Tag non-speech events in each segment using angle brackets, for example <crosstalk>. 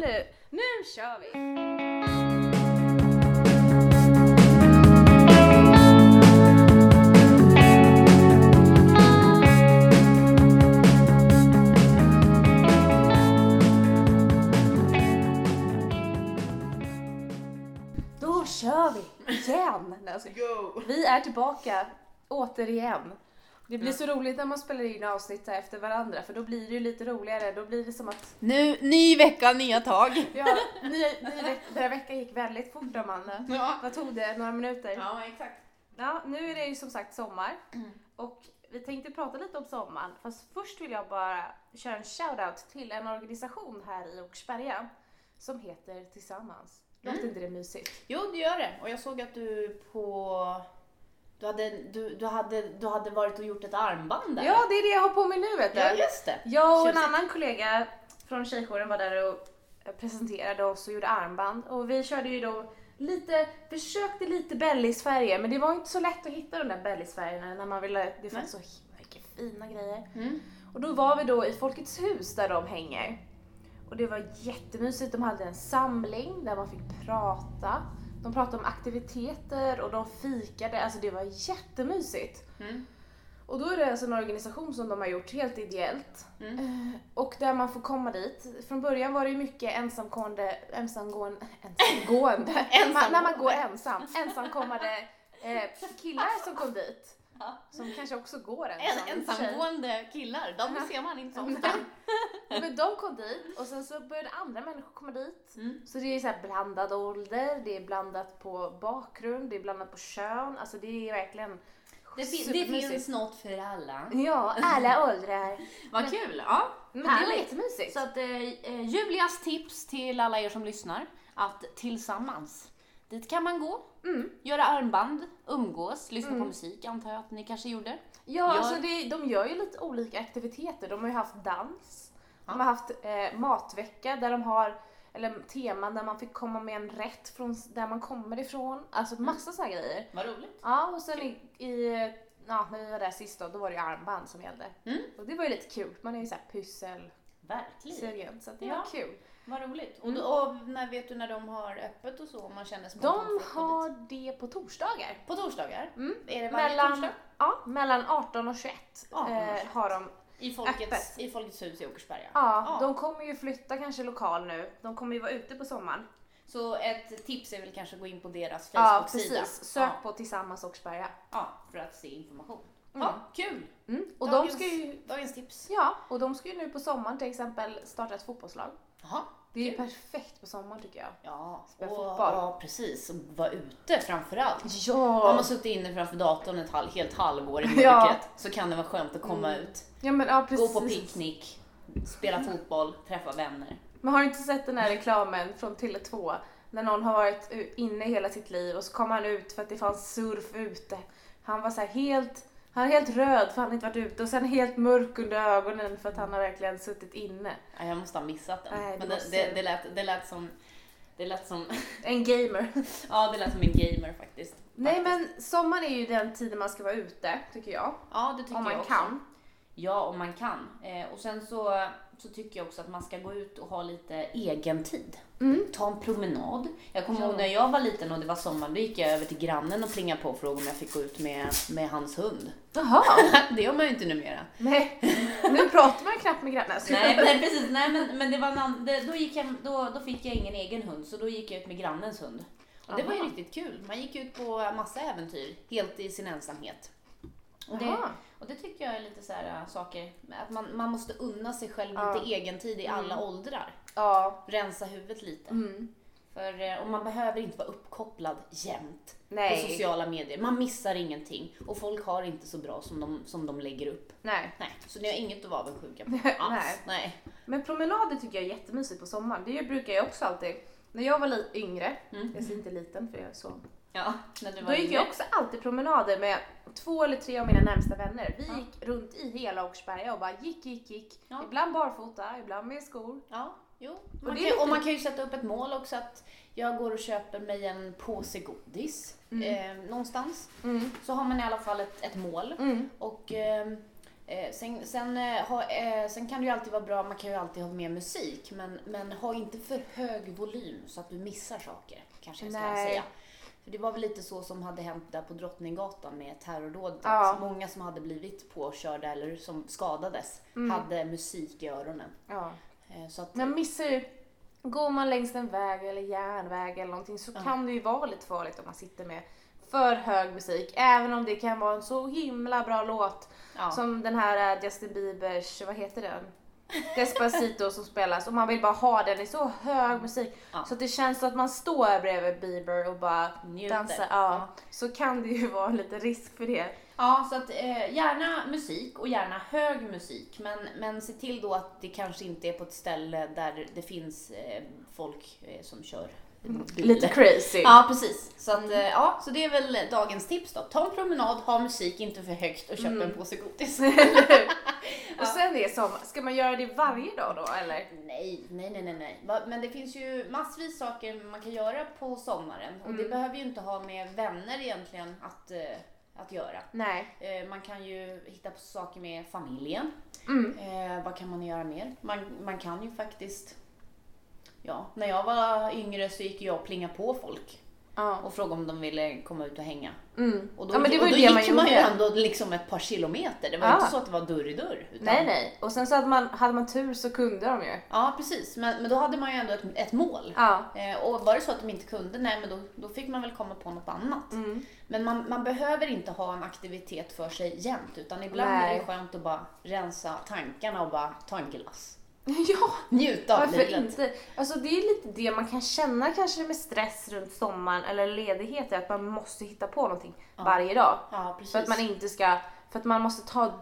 Nu, nu kör vi! Då kör vi igen! Skojar. Go! Vi är tillbaka återigen. Det blir så roligt när man spelar in avsnitt efter varandra för då blir det ju lite roligare. Då blir det som att Nu, ny vecka, nya tag. <laughs> ja, ny, ny veck, den här veckan gick väldigt fort Amanda. Ja, Vad tog det? Några minuter? ja exakt. Ja, nu är det ju som sagt sommar och vi tänkte prata lite om sommaren. Fast först vill jag bara köra en shoutout till en organisation här i Åkersberga som heter Tillsammans. Låter inte det mysigt? Jo, det gör det. Och jag såg att du på... Du hade, du, du, hade, du hade varit och gjort ett armband där. Ja, det är det jag har på mig nu vet du. ja just det. Jag och en annan kollega från tjejjouren var där och presenterade oss och gjorde armband. Och vi körde ju då lite, försökte lite bellisfärger men det var inte så lätt att hitta de där bellisfärgerna när man ville, det fanns så himla mycket fina grejer. Mm. Och då var vi då i Folkets hus där de hänger. Och det var jättemysigt, de hade en samling där man fick prata. De pratade om aktiviteter och de fikade, alltså det var jättemysigt. Mm. Och då är det alltså en organisation som de har gjort helt ideellt. Mm. Eh, Och där man får komma dit. Från början var det ju mycket ensamgående, ensamgående, ensamgående. <laughs> man, när man går ensam. Ensamkommande eh, killar som kom dit. Som kanske också går En, ensam. sig. ensamgående killar, de ser man inte så ofta. Men de kom dit och sen så började andra människor komma dit. Mm. Så det är så här blandad ålder, det är blandat på bakgrund, det är blandat på kön. Alltså det är verkligen Det, fin- det finns något för alla. Ja, alla åldrar. <laughs> Vad kul! Ja, Men det var härligt. jättemysigt. Så att eh, eh, Julias tips till alla er som lyssnar, att tillsammans, dit kan man gå, Mm. göra armband, umgås, lyssna på musik antar jag att ni kanske gjorde. Ja, Gör- alltså det, de gör ju lite olika aktiviteter. De har ju haft dans, de har haft eh, matvecka där de har eller teman där man fick komma med en rätt från där man kommer ifrån. Alltså massa sådana grejer. Vad roligt. Ja, och sen i, i ja, när vi var där sist då, då var det ju armband som gällde. Mm. Och det var ju lite kul. Man är ju såhär pussel Verkligen. sugen så det Ja. var kul. Vad roligt. Och, då, och när vet du när de har öppet och så om man känner De har det på torsdagar. På torsdagar? Mm. Är det varje Mellan, torsdag? ja, mellan 18 och 21 18 och eh, 21. har de I Folkets, Öppet. I Folkets hus i Åkersberga? Ja, Ja. de kommer ju flytta kanske lokal nu. De kommer ju vara ute på sommaren. Så ett tips är väl kanske att gå in på deras Ja, Facebook-sida. precis. Sök Ja. på Tillsammans Åkersberga. ja, för att se information. Mm. Ja, kul! Mm. Och dagens, de ska ju, dagens tips. ja, och de ska ju nu på sommaren till exempel starta ett fotbollslag. Jaha. Det är ju Kul. perfekt på sommaren tycker jag. Ja, Spela och, fotboll. ja, precis. Och vara ute framförallt. Har Ja! man suttit inne framför datorn ett halv, helt halvår i Ja. mörkret så kan det vara skönt att komma Mm. ut. Ja men ja Gå på picknick, spela fotboll, träffa vänner. Men har du inte sett den här reklamen från Tele2? När någon har varit u- inne hela sitt liv och så kom han ut för att det fanns surf ute. Han var så här helt, han är helt röd för han inte varit ute och sen helt mörk under ögonen för att han har verkligen suttit inne. Ja, jag måste ha missat den. Nej, Men det, det, det, lät, det lät som... Det lät som... <laughs> En gamer. Ja, det lät som en gamer faktiskt. Nej Faktiskt. men sommaren är ju den tiden man ska vara ute, tycker jag. Ja, det tycker Om man jag också. kan. Ja, om man kan. Eh, och sen så, så tycker jag också att man ska gå ut och ha lite egen tid. Mm. Ta en promenad. Jag kommer Ja. ihåg när jag var liten och det var sommar, då gick jag över till grannen och plingade på och frågade om jag fick gå ut med, med hans hund. Jaha. <laughs> det gör man ju inte numera. Nej, nu pratar man knappt med grannar. så- Nej, nej precis. Nej, men, men det var en det, då, gick jag, då, då fick jag ingen egen hund, så då gick jag ut med grannens hund. Och det var ju Aha. riktigt kul. Man gick ut på massa äventyr, helt i sin ensamhet. Och det, och det tycker jag är lite så här äh, saker, att man, man måste unna sig själv Ja. lite egen tid i alla åldrar. Ja. Rensa huvudet lite. Mm. För, eh, och man behöver inte vara uppkopplad jämt på Nej. sociala medier. Man missar ingenting och folk har inte så bra som de, som de lägger upp. Nej. Nej, så ni har inget att vara avundsjuka på <laughs> alls. Nej. Men promenader tycker jag är jättemysigt på sommaren. Det brukar jag också alltid. När jag var yngre, Mm. jag säger inte liten för jag är så. Ja, när du var Då gick jag också alltid promenader med två eller tre av mina närmsta vänner. Vi Ja. gick runt i hela Åkersberga och bara gick, gick, gick. Ja. Ibland barfota, ibland med skor. Ja, jo. Man det är kan, och lite- man kan ju sätta upp ett mål också att jag går och köper mig en påse godis eh, någonstans. Mm. Så har man i alla fall ett, ett mål. Mm. Och eh, Eh, sen, sen, eh, ha, eh, sen kan det ju alltid vara bra, man kan ju alltid ha mer musik, men, men ha inte för hög volym så att du missar saker, kanske jag ska Nej. säga. För det var väl lite så som hade hänt där på Drottninggatan med terrordådet. Ja. Många som hade blivit påkörda eller som skadades Mm. hade musik i öronen. Ja. Eh, så att, Man missar ju, går man längs en väg eller järnväg eller någonting så Ja. kan det ju vara lite farligt om man sitter med för hög musik. Även om det kan vara en så himla bra låt som den här eh, Justin Biebers, vad heter den? Despacito som spelas och man vill bara ha den i så hög musik Ja. så det känns som att man står bredvid Bieber och bara Njuter. dansar. Ja. Så kan det ju vara lite risk för det. Ja, så att eh, gärna musik och gärna hög musik. Men, men se till då att det kanske inte är på ett ställe där det finns eh, folk eh, som kör Lite crazy. Ja, precis. Så, att, eh, ja, så det är väl dagens tips då. Ta en promenad, ha musik inte för högt och köp Mm. en påse godis. <laughs> <laughs> Och sen är som, ska man göra det varje dag då eller? Nej, nej, nej, nej, nej. Men det finns ju massvis saker man kan göra på sommaren. Och det Mm. behöver ju inte ha med vänner egentligen att, eh, att göra. Nej. Eh, Man kan ju hitta på saker med familjen. Mm. Eh, vad kan man göra mer? Man, man kan ju faktiskt... Ja, när jag var yngre så gick jag och plingade på folk Ja. och frågade om de ville komma ut och hänga. Mm. Och då, ja men det var och då det gick man ju man ju ändå liksom ett par kilometer. Det var Ja. inte så att det var dörr i dörr. Utan, Nej nej. Och sen så hade man, hade man tur så kunde de ju. Ja, precis. Men, men då hade man ju ändå ett, ett mål. Ja. Eh, och var det så att de inte kunde, nej men då, då fick man väl komma på något annat. Mm. Men man, man behöver inte ha en aktivitet för sig jämt, utan ibland Nej. är det skönt att bara rensa tankarna och bara ta en glass. <laughs> Ja, Njuta av varför livet. inte? Alltså det är lite det man kan känna kanske med stress runt sommaren eller ledighet, är att man måste hitta på någonting Ja. varje dag. Ja, precis. För att man inte ska, för att man måste ta,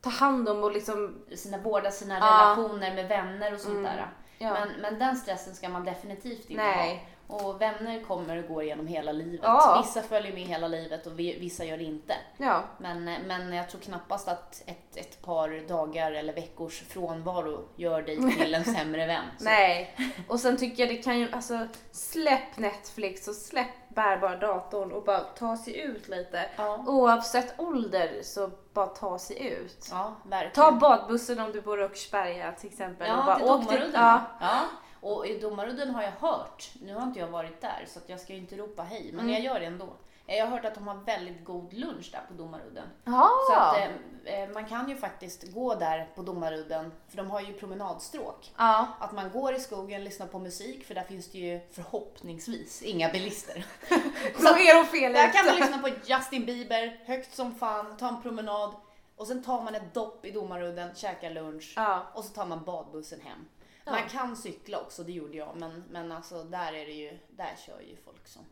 ta hand om och liksom, sina, vårda sina Ja. relationer med vänner och sånt Mm. där. ja. Men, men den stressen ska man definitivt inte Nej. ha. Och vänner kommer och går genom hela livet. Ja. Vissa följer med hela livet och vi- vissa gör det inte. ja. Men, men jag tror knappast att ett, ett par dagar eller veckors frånvaro gör dig <laughs> till en sämre vän. Så. Nej. Och sen tycker jag det kan ju, alltså släpp Netflix och släpp bärbara datorn och bara ta sig ut lite. Ja. Oavsett ålder så bara ta sig ut. ja. Ta badbussen om du bor i Åkersberga till exempel. och Ja, bara till Domarudden. Ja. Ja. Och i Domarudden har jag hört, nu har inte jag varit där så jag ska ju inte ropa hej, men Mm. jag gör det ändå. Jag har hört att de har väldigt god lunch där på Domarudden. Ja. Så att eh, eh, man kan ju faktiskt gå där på Domarudden, för de har ju promenadstråk. ja. Att man går i skogen, lyssnar på musik, för där finns det ju förhoppningsvis inga bilister. <laughs> Så är de fel Där kan man lyssna på Justin Bieber, högt som fan, ta en promenad och sen tar man ett dopp i Domarudden, käkar lunch Ja. och så tar man badbussen hem. Ja. Man kan cykla också, det gjorde jag, men, men alltså där är det ju, där kör ju folk som,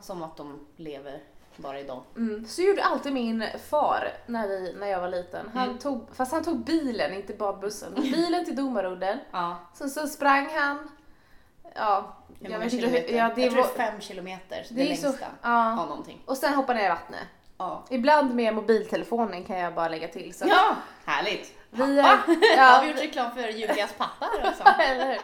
som att de lever bara idag. Mm. Så gjorde alltid min far när, vi, när jag var liten. Han Mm. tog, fast han tog bilen, inte badbussen. <laughs> Bilen till Domarudden. Ja, Sen så sprang han, ja, hur jag vet inte hur, ja det jag tror var, det är fem kilometer, det, det är så, längsta. ja. Ja, någonting. Och sen hoppa ner i vattnet. Ja. Ibland med mobiltelefonen kan jag bara lägga till. Så. ja, härligt. Vi Pappa. är- Ja, har vi gjort reklam för Julias pappa också. <laughs> Eller hur?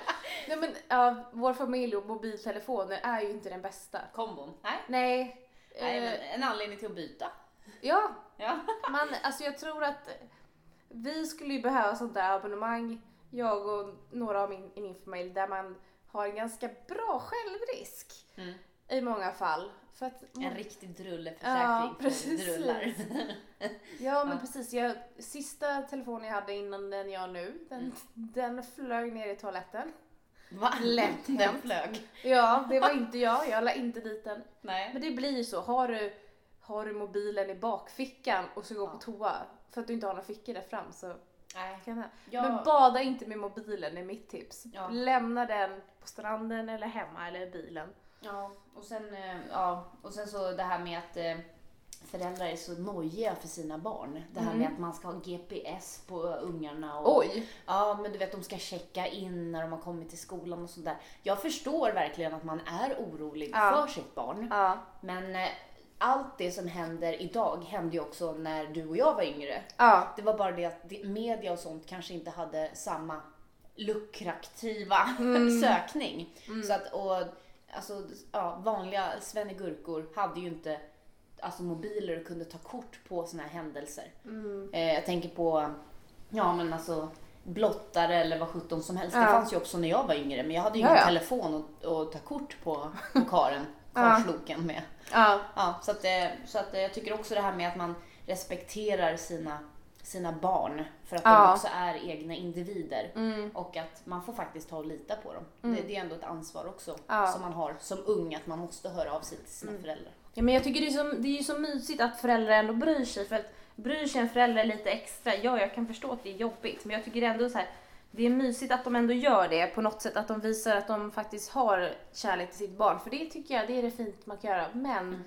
Nej men ja, vår familj och mobiltelefoner är ju inte den bästa. Kombon. Nej, Nej. Nej eh, en anledning till att byta. Ja, Ja. <laughs> man, alltså jag tror att vi skulle ju behöva sånt där abonnemang, jag och några av min, i min familj, där man har en ganska bra självrisk Mm. I många fall. För att, En riktig drulleförsäkring Ja, precis. drullar. <laughs> ja men Ja. precis, jag, sista telefonen jag hade innan den jag nu, den, Mm. den flög ner i toaletten. Va? Lätt <laughs> Den flög. Ja, det var <laughs> inte jag, jag la inte dit den. Nej. Men det blir ju så, har du, har du mobilen i bakfickan och så går Ja. på toa för att du inte har några fickor där fram så Nej. kan det Jag, Men bada inte med mobilen är mitt tips. Ja. Lämna den på stranden eller hemma eller i bilen. Ja, och sen, eh, ja, och sen så det här med att eh, föräldrar är så nojiga för sina barn. Det här Mm. med att man ska ha GPS på ungarna. Och, Oj! Ja, men du vet de ska checka in när de har kommit till skolan och sådär. Jag förstår verkligen att man är orolig Ja. för sitt barn. Ja. Men eh, allt det som händer idag hände ju också när du och jag var yngre. Ja. Det var bara det att media och sånt kanske inte hade samma lukrativa Mm. <laughs> sökning. Så att, och, alltså, ja, vanliga svennegurkor hade ju inte alltså mobiler och kunde ta kort på såna här händelser. Mm. Eh, jag tänker på, ja men alltså blottare eller vad sjutton som helst. Det Ja. fanns ju också när jag var yngre men jag hade ju Ja, ingen ja. telefon att, ta kort på, på <laughs> karen, Ja. karsloken med. Ja. Ja, så att, eh, så att eh, jag tycker också det här med att man respekterar sina, sina barn för att de Ja. också är egna individer. Mm. Och att man får faktiskt ta och lita på dem. Det, det är ändå ett ansvar också Ja. som man har som ung, att man måste höra av sig till sina föräldrar. Ja, men jag tycker det är, så, det är ju så mysigt att föräldrar ändå bryr sig. För att bryr sig en förälder lite extra, ja jag kan förstå att det är jobbigt. Men jag tycker ändå så här, det är mysigt att de ändå gör det på något sätt. Att de visar att de faktiskt har kärlek till sitt barn. För det tycker jag, det är det fint man kan göra. Men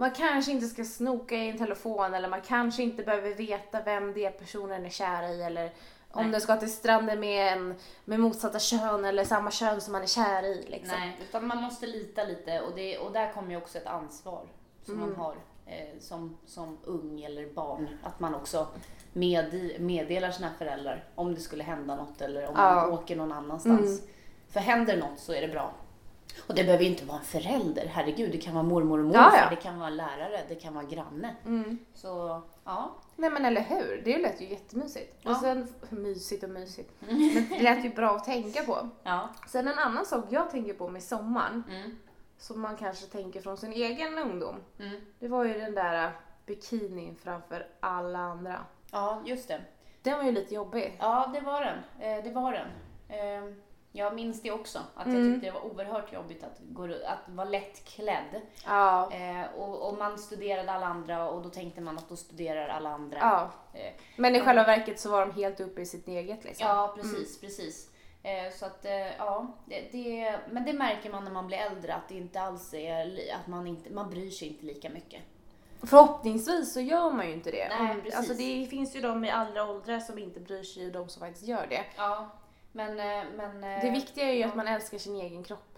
man kanske inte ska snoka i en telefon eller man kanske inte behöver veta vem det personen är kär i. Eller om Nej. den ska till stranden med, en, med motsatta kön eller samma kön som man är kär i. Liksom. Nej, utan man måste lita lite och, det, och där kommer ju också ett ansvar som Mm. man har eh, som, som ung eller barn. Att man också med, meddelar sina föräldrar om det skulle hända något eller om Ja. man åker någon annanstans. Mm. För händer något så är det bra. Och det behöver ju inte vara en förälder, herregud. Det kan vara mormor och Ja, morfar, ja. det kan vara lärare, det kan vara granne. Mm. Så ja, Nej men eller hur, det lät ju jättemysigt. Ja. Och sen, mysigt och mysigt. <laughs> Men det lät ju bra att tänka på. ja. Sen en annan sak jag tänker på med sommaren, Mm. som man kanske tänker från sin egen ungdom. Mm. Det var ju den där bikinin framför alla andra. Ja, just det. Den var ju lite jobbig. Ja, det var den. Eh, det var den. Eh, jag minns det också. Att jag Mm. tyckte det var oerhört jobbigt att, gå, att vara lättklädd. Ja. Eh, och, och man studerade alla andra och då tänkte man att då studerar alla andra. ja. Eh, Men i själva verket så var de helt uppe i sitt eget liksom. ja precis, precis. Eh, så att, eh, ja, det, det, men det märker man när man blir äldre att det inte alls är, att man inte, man bryr sig inte lika mycket. Förhoppningsvis så gör man ju inte det. Nej, Om- precis. Alltså det finns ju de i alla åldrar som inte bryr sig och de som faktiskt gör det. Ja, men, eh, men eh, Det viktiga är ju att man älskar sin egen kropp.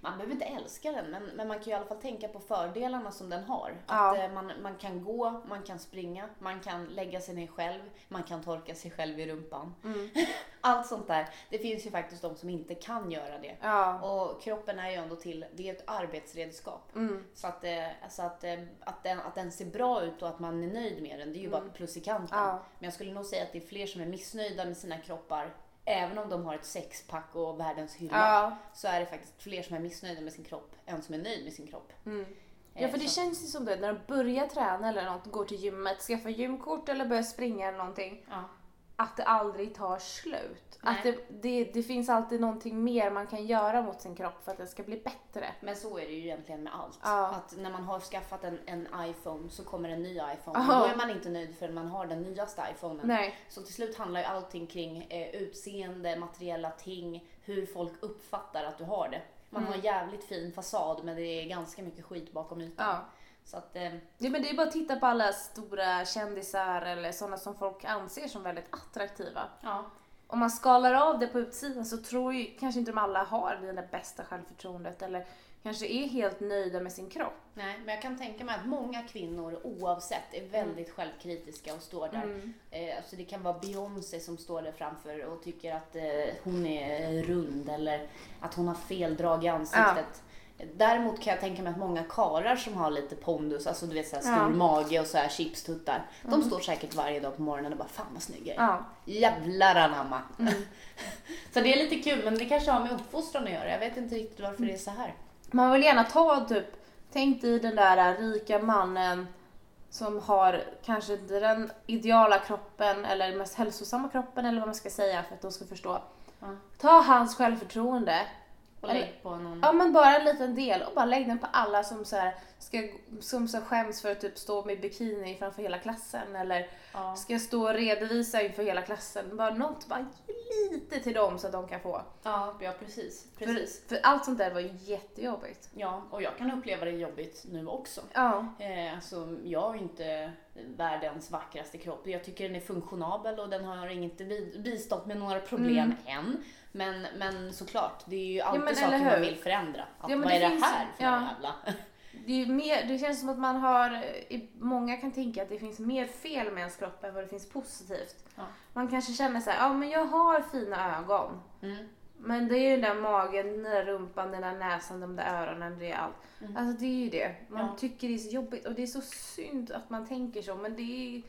Man behöver inte älska den, men, men man kan ju i alla fall tänka på fördelarna som den har. Ja. Att eh, man, man kan gå, man kan springa, man kan lägga sig ner själv, man kan torka sig själv i rumpan. Mm. <laughs> Allt sånt där. Det finns ju faktiskt de som inte kan göra det. Ja. Och kroppen är ju ändå till, det är ett arbetsredskap. Mm. Så att, eh, alltså att, eh, att, den, att den ser bra ut och att man är nöjd med den, det är ju bara ett plus i kanten. Mm. Ja. Men jag skulle nog säga att det är fler som är missnöjda med sina kroppar, även om de har ett sexpack och världens hylla Ja. så är det faktiskt fler som är missnöjda med sin kropp än som är nöjd med sin kropp. Mm. Eh, Ja för det så- känns ju som det när de börjar träna eller något, går till gymmet, skaffar gymkort eller börjar springa eller någonting. Ja. Att det aldrig tar slut. Nej. Att det, det, det finns alltid någonting mer man kan göra mot sin kropp för att den ska bli bättre. Men så är det ju egentligen med allt. Ja. Att när man har skaffat en, en iPhone så kommer en ny iPhone. Aha. Då är man inte nöjd förrän man har den nyaste iPhonen. Nej. Så till slut handlar ju allting kring eh, utseende, materiella ting, hur folk uppfattar att du har det. Man Mm. har en jävligt fin fasad men det är ganska mycket skit bakom ytan. Ja. Så att, eh, Det, men det är bara att titta på alla stora kändisar eller sådana som folk anser som väldigt attraktiva. ja. Om man skalar av det på utsidan så tror ju kanske inte de alla har det där bästa självförtroendet eller kanske är helt nöjda med sin kropp. Nej, men jag kan tänka mig att många kvinnor oavsett är väldigt självkritiska och står där. Mm. Eh, alltså det kan vara Beyoncé som står där framför och tycker att eh, hon är rund eller att hon har fel drag i ansiktet. Däremot kan jag tänka mig att många karar som har lite pondus, alltså du vet såhär stor Ja. Mm. mage och så här chipstuttar. De står säkert varje dag på morgonen och bara fan vad snygg jag är. Ja. Jävlar anamma. Mm. <laughs> så det är lite kul men det kanske har med uppfostran att göra. Jag vet inte riktigt varför det är så här. Man vill gärna ta typ, tänk dig den där rika mannen som har kanske inte den ideala kroppen eller den mest hälsosamma kroppen eller vad man ska säga för att de ska förstå. Ta hans självförtroende, Och lägg. Ja men bara en liten del och bara lägg den på alla som så här ska, som så skäms för att typ stå med bikini framför hela klassen eller Ja. ska stå och redovisa inför hela klassen. Bara något, bara lite till dem så att de kan få. Ja, ja precis. precis. För, för allt sånt där var ju jättejobbigt. Ja, och jag kan uppleva det jobbigt nu också. Ja. Eh, alltså, jag ju inte världens vackraste kropp. Jag tycker den är funktionabel och den har inte bi- bistått med några problem än. Men, men såklart, det är ju alltid men saker man vill förändra. Att, Ja, vad det är det finns- här för ja. jävla... Det, är mer, det känns som att man har, många kan tänka att det finns mer fel med ens kropp än vad det finns positivt. Ja. Man kanske känner så här, ja men jag har fina ögon. Mm. Men det är ju den där magen, den där rumpan, den där näsan, de där öronen, det är allt. Mm. Alltså det är ju det. Man Ja. tycker det är så jobbigt och det är så synd att man tänker så men det är,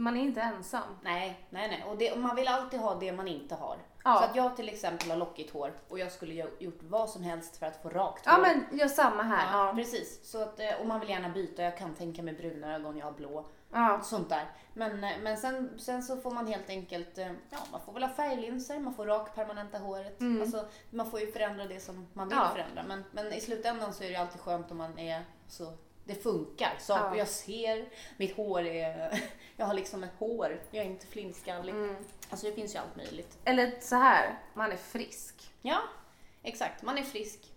man är inte ensam. Nej, nej, nej. Och, det, och man vill alltid ha det man inte har. Ja. Så att jag till exempel har lockigt hår och jag skulle gjort vad som helst för att få rakt Ja hår. men gör samma här. Ja, Ja. precis. Så att, eh, och man vill gärna byta. Jag kan tänka mig bruna ögon, jag har blå. Ja. Sånt där. Men, eh, men sen, sen så får man helt enkelt, eh, ja man får väl ha färglinser, man får rak permanenta håret. Mm. Alltså, man får ju förändra det som man vill Ja. förändra. Men, men i slutändan så är det alltid skönt om man är så det funkar. Så Ja. jag ser, mitt hår är, <laughs> jag har liksom ett hår, jag är inte flintskallig. Mm. Alltså det finns ju allt möjligt. Eller så här, man är frisk. Ja, exakt. Man är frisk.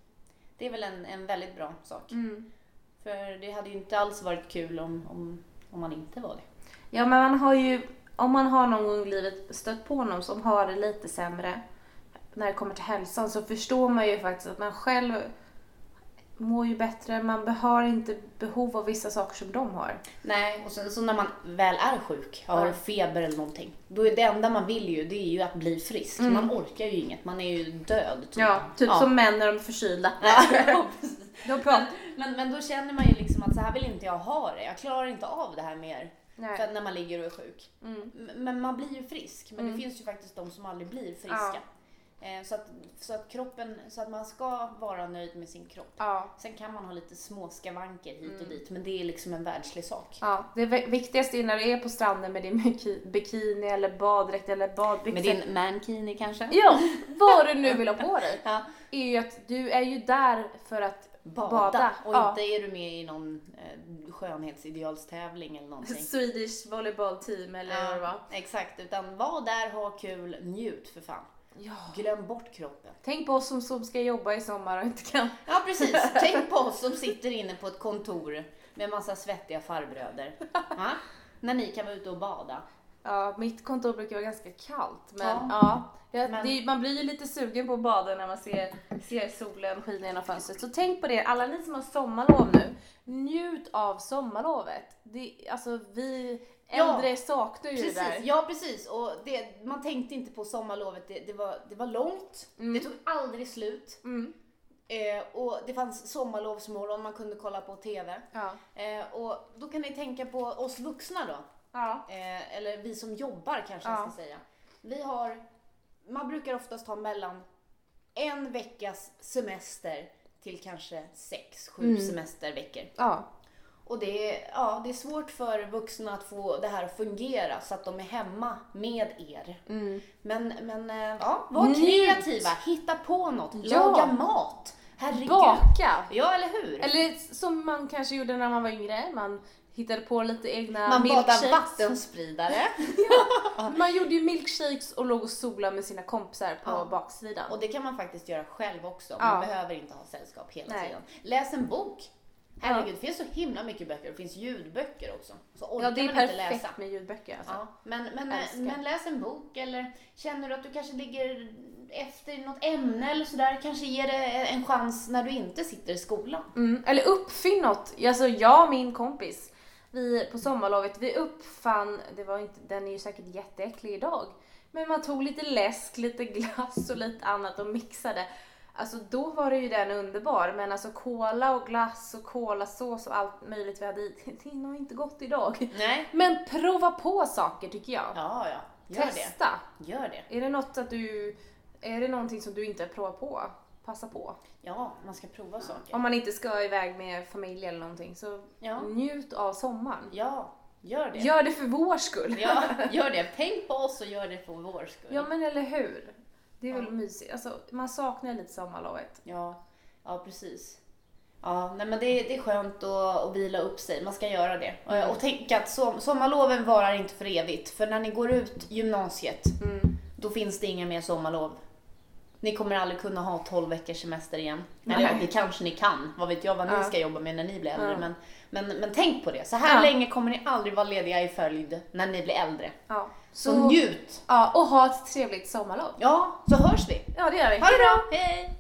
Det är väl en, en väldigt bra sak. Mm. För det hade ju inte alls varit kul om, om, om man inte var det. Ja men man har ju, om man har någon gång i livet stött på någon som har det lite sämre när det kommer till hälsan så förstår man ju faktiskt att man själv mår ju bättre, man har inte behov av vissa saker som de har. Nej, och sen så när man väl är sjuk, har Ja. feber eller någonting, då är det enda man vill ju, det är ju att bli frisk. Man orkar ju inget, man är ju död. Typ. Mm. Ja, typ som män när de är förkylda. <laughs> Ja, pratar. men, men då känner man ju liksom att så här vill inte jag ha det. Jag klarar inte av det här mer. Nej. För när man ligger och är sjuk. Mm. Men man blir ju frisk. Men det finns ju faktiskt de som aldrig blir friska. Eh, Så, att, så att kroppen, så att man ska vara nöjd med sin kropp. Ja. Sen kan man ha lite små skavanker hit och dit, men det är liksom en världslig sak. Ja, det vi- viktigaste är när du är på stranden med din biki- bikini eller baddräkt eller badbyxor. Med din mankini kanske? Ja, vad du nu vill ha på <laughs> dig. Ja. Är ju att du är ju där för att Bada. bada. Och Ja. inte är du med i någon eh, skönhetsidealstävling eller någonting. Swedish volleyball team eller vad det var. exakt, utan var där, ha kul, njut för fan. Ja. Glöm bort kroppen. Tänk på oss som, som ska jobba i sommar och inte kan. Ja precis, <laughs> tänk på oss som sitter inne på ett kontor med massa svettiga farbröder. Ja? När ni kan vara ute och bada. Ja, mitt kontor brukar vara ganska kallt. Men Ja. ja, Men- det, man blir ju lite sugen på att bada när man ser, ser solen skina genom fönstret. Så tänk på det, alla ni som har sommarlov nu. Njut av sommarlovet. Det, alltså vi Ja, äldre saknar ju det Precis, där. ja precis. Och det, man tänkte inte på sommarlovet, det, det, var, det var långt, det tog aldrig slut. Mm. Eh, och det fanns sommarlovsmorgon man kunde kolla på TV. Ja. Eh, och då kan ni tänka på oss vuxna då. Ja. Eh, eller vi som jobbar kanske jag Ja. ska säga. Vi har, man brukar oftast ha mellan en veckas semester till kanske sex, sju Mm. semesterveckor. Ja. Och det är, ja, det är svårt för vuxna att få det här att fungera så att de är hemma med er. Mm. Men, men eh, ja, var Njut. kreativa, hitta på något, Ja. laga mat. Herregud. Baka! Ja, eller hur? Eller som man kanske gjorde när man var yngre. Man hittade på lite egna Man milkshakes. vattenspridare. <laughs> Man gjorde ju milkshakes och låg och solade med sina kompisar på Ja. baksidan. Och det kan man faktiskt göra själv också. Ja. Man behöver inte ha sällskap hela Nej. tiden. Läs en bok. Herregud, det finns så himla mycket böcker. Det finns ljudböcker också. Så orkar Ja, det är man inte perfekt läsa. med ljudböcker alltså. Ja, men, men, men läs en bok eller känner du att du kanske ligger efter något ämne eller sådär. Kanske ger det en chans när du inte sitter i skolan. Mm. Eller uppfinn något. Alltså jag och min kompis, vi på sommarlovet, vi uppfann, det var inte, den är ju säkert jätteäcklig idag, men man tog lite läsk, lite glass och lite annat och mixade. Alltså då var det ju den underbar, men alltså cola och glass och kolasås och allt möjligt vi hade i, <laughs> det är nog inte gott idag. Nej. Men prova på saker tycker jag. Ja, ja. Gör Testa. det. Gör det. Är det något att du, är det någonting som du inte har provat på? Passa på. Ja, man ska prova saker. Om man inte ska iväg med familj eller någonting så Ja. njut av sommaren. Ja, gör det. Gör det för vår skull. Ja, <laughs> gör det. Tänk på oss och gör det för vår skull. Ja men eller hur. Det är väl Ja. mysigt. Alltså, man saknar lite sommarlovet. Ja, ja precis. Ja, nej men det, det är skönt att, att vila upp sig. Man ska göra det. Mm. Och, och tänk att som, sommarloven varar inte för evigt. För när ni går ut gymnasiet, Mm. då finns det inga mer sommarlov. Ni kommer aldrig kunna ha 12 veckors semester igen. Nej. Eller det kanske ni kan. Vad vet jag vad ni Ja. ska jobba med när ni blir äldre. Ja. Men, men, men tänk på det. Så här Ja. länge kommer ni aldrig vara lediga i följd när ni blir äldre. Ja. Så, njut! Ja, och ha ett trevligt sommarlov. Ja, så hörs vi. Ja det gör vi. Ha det bra! Hej!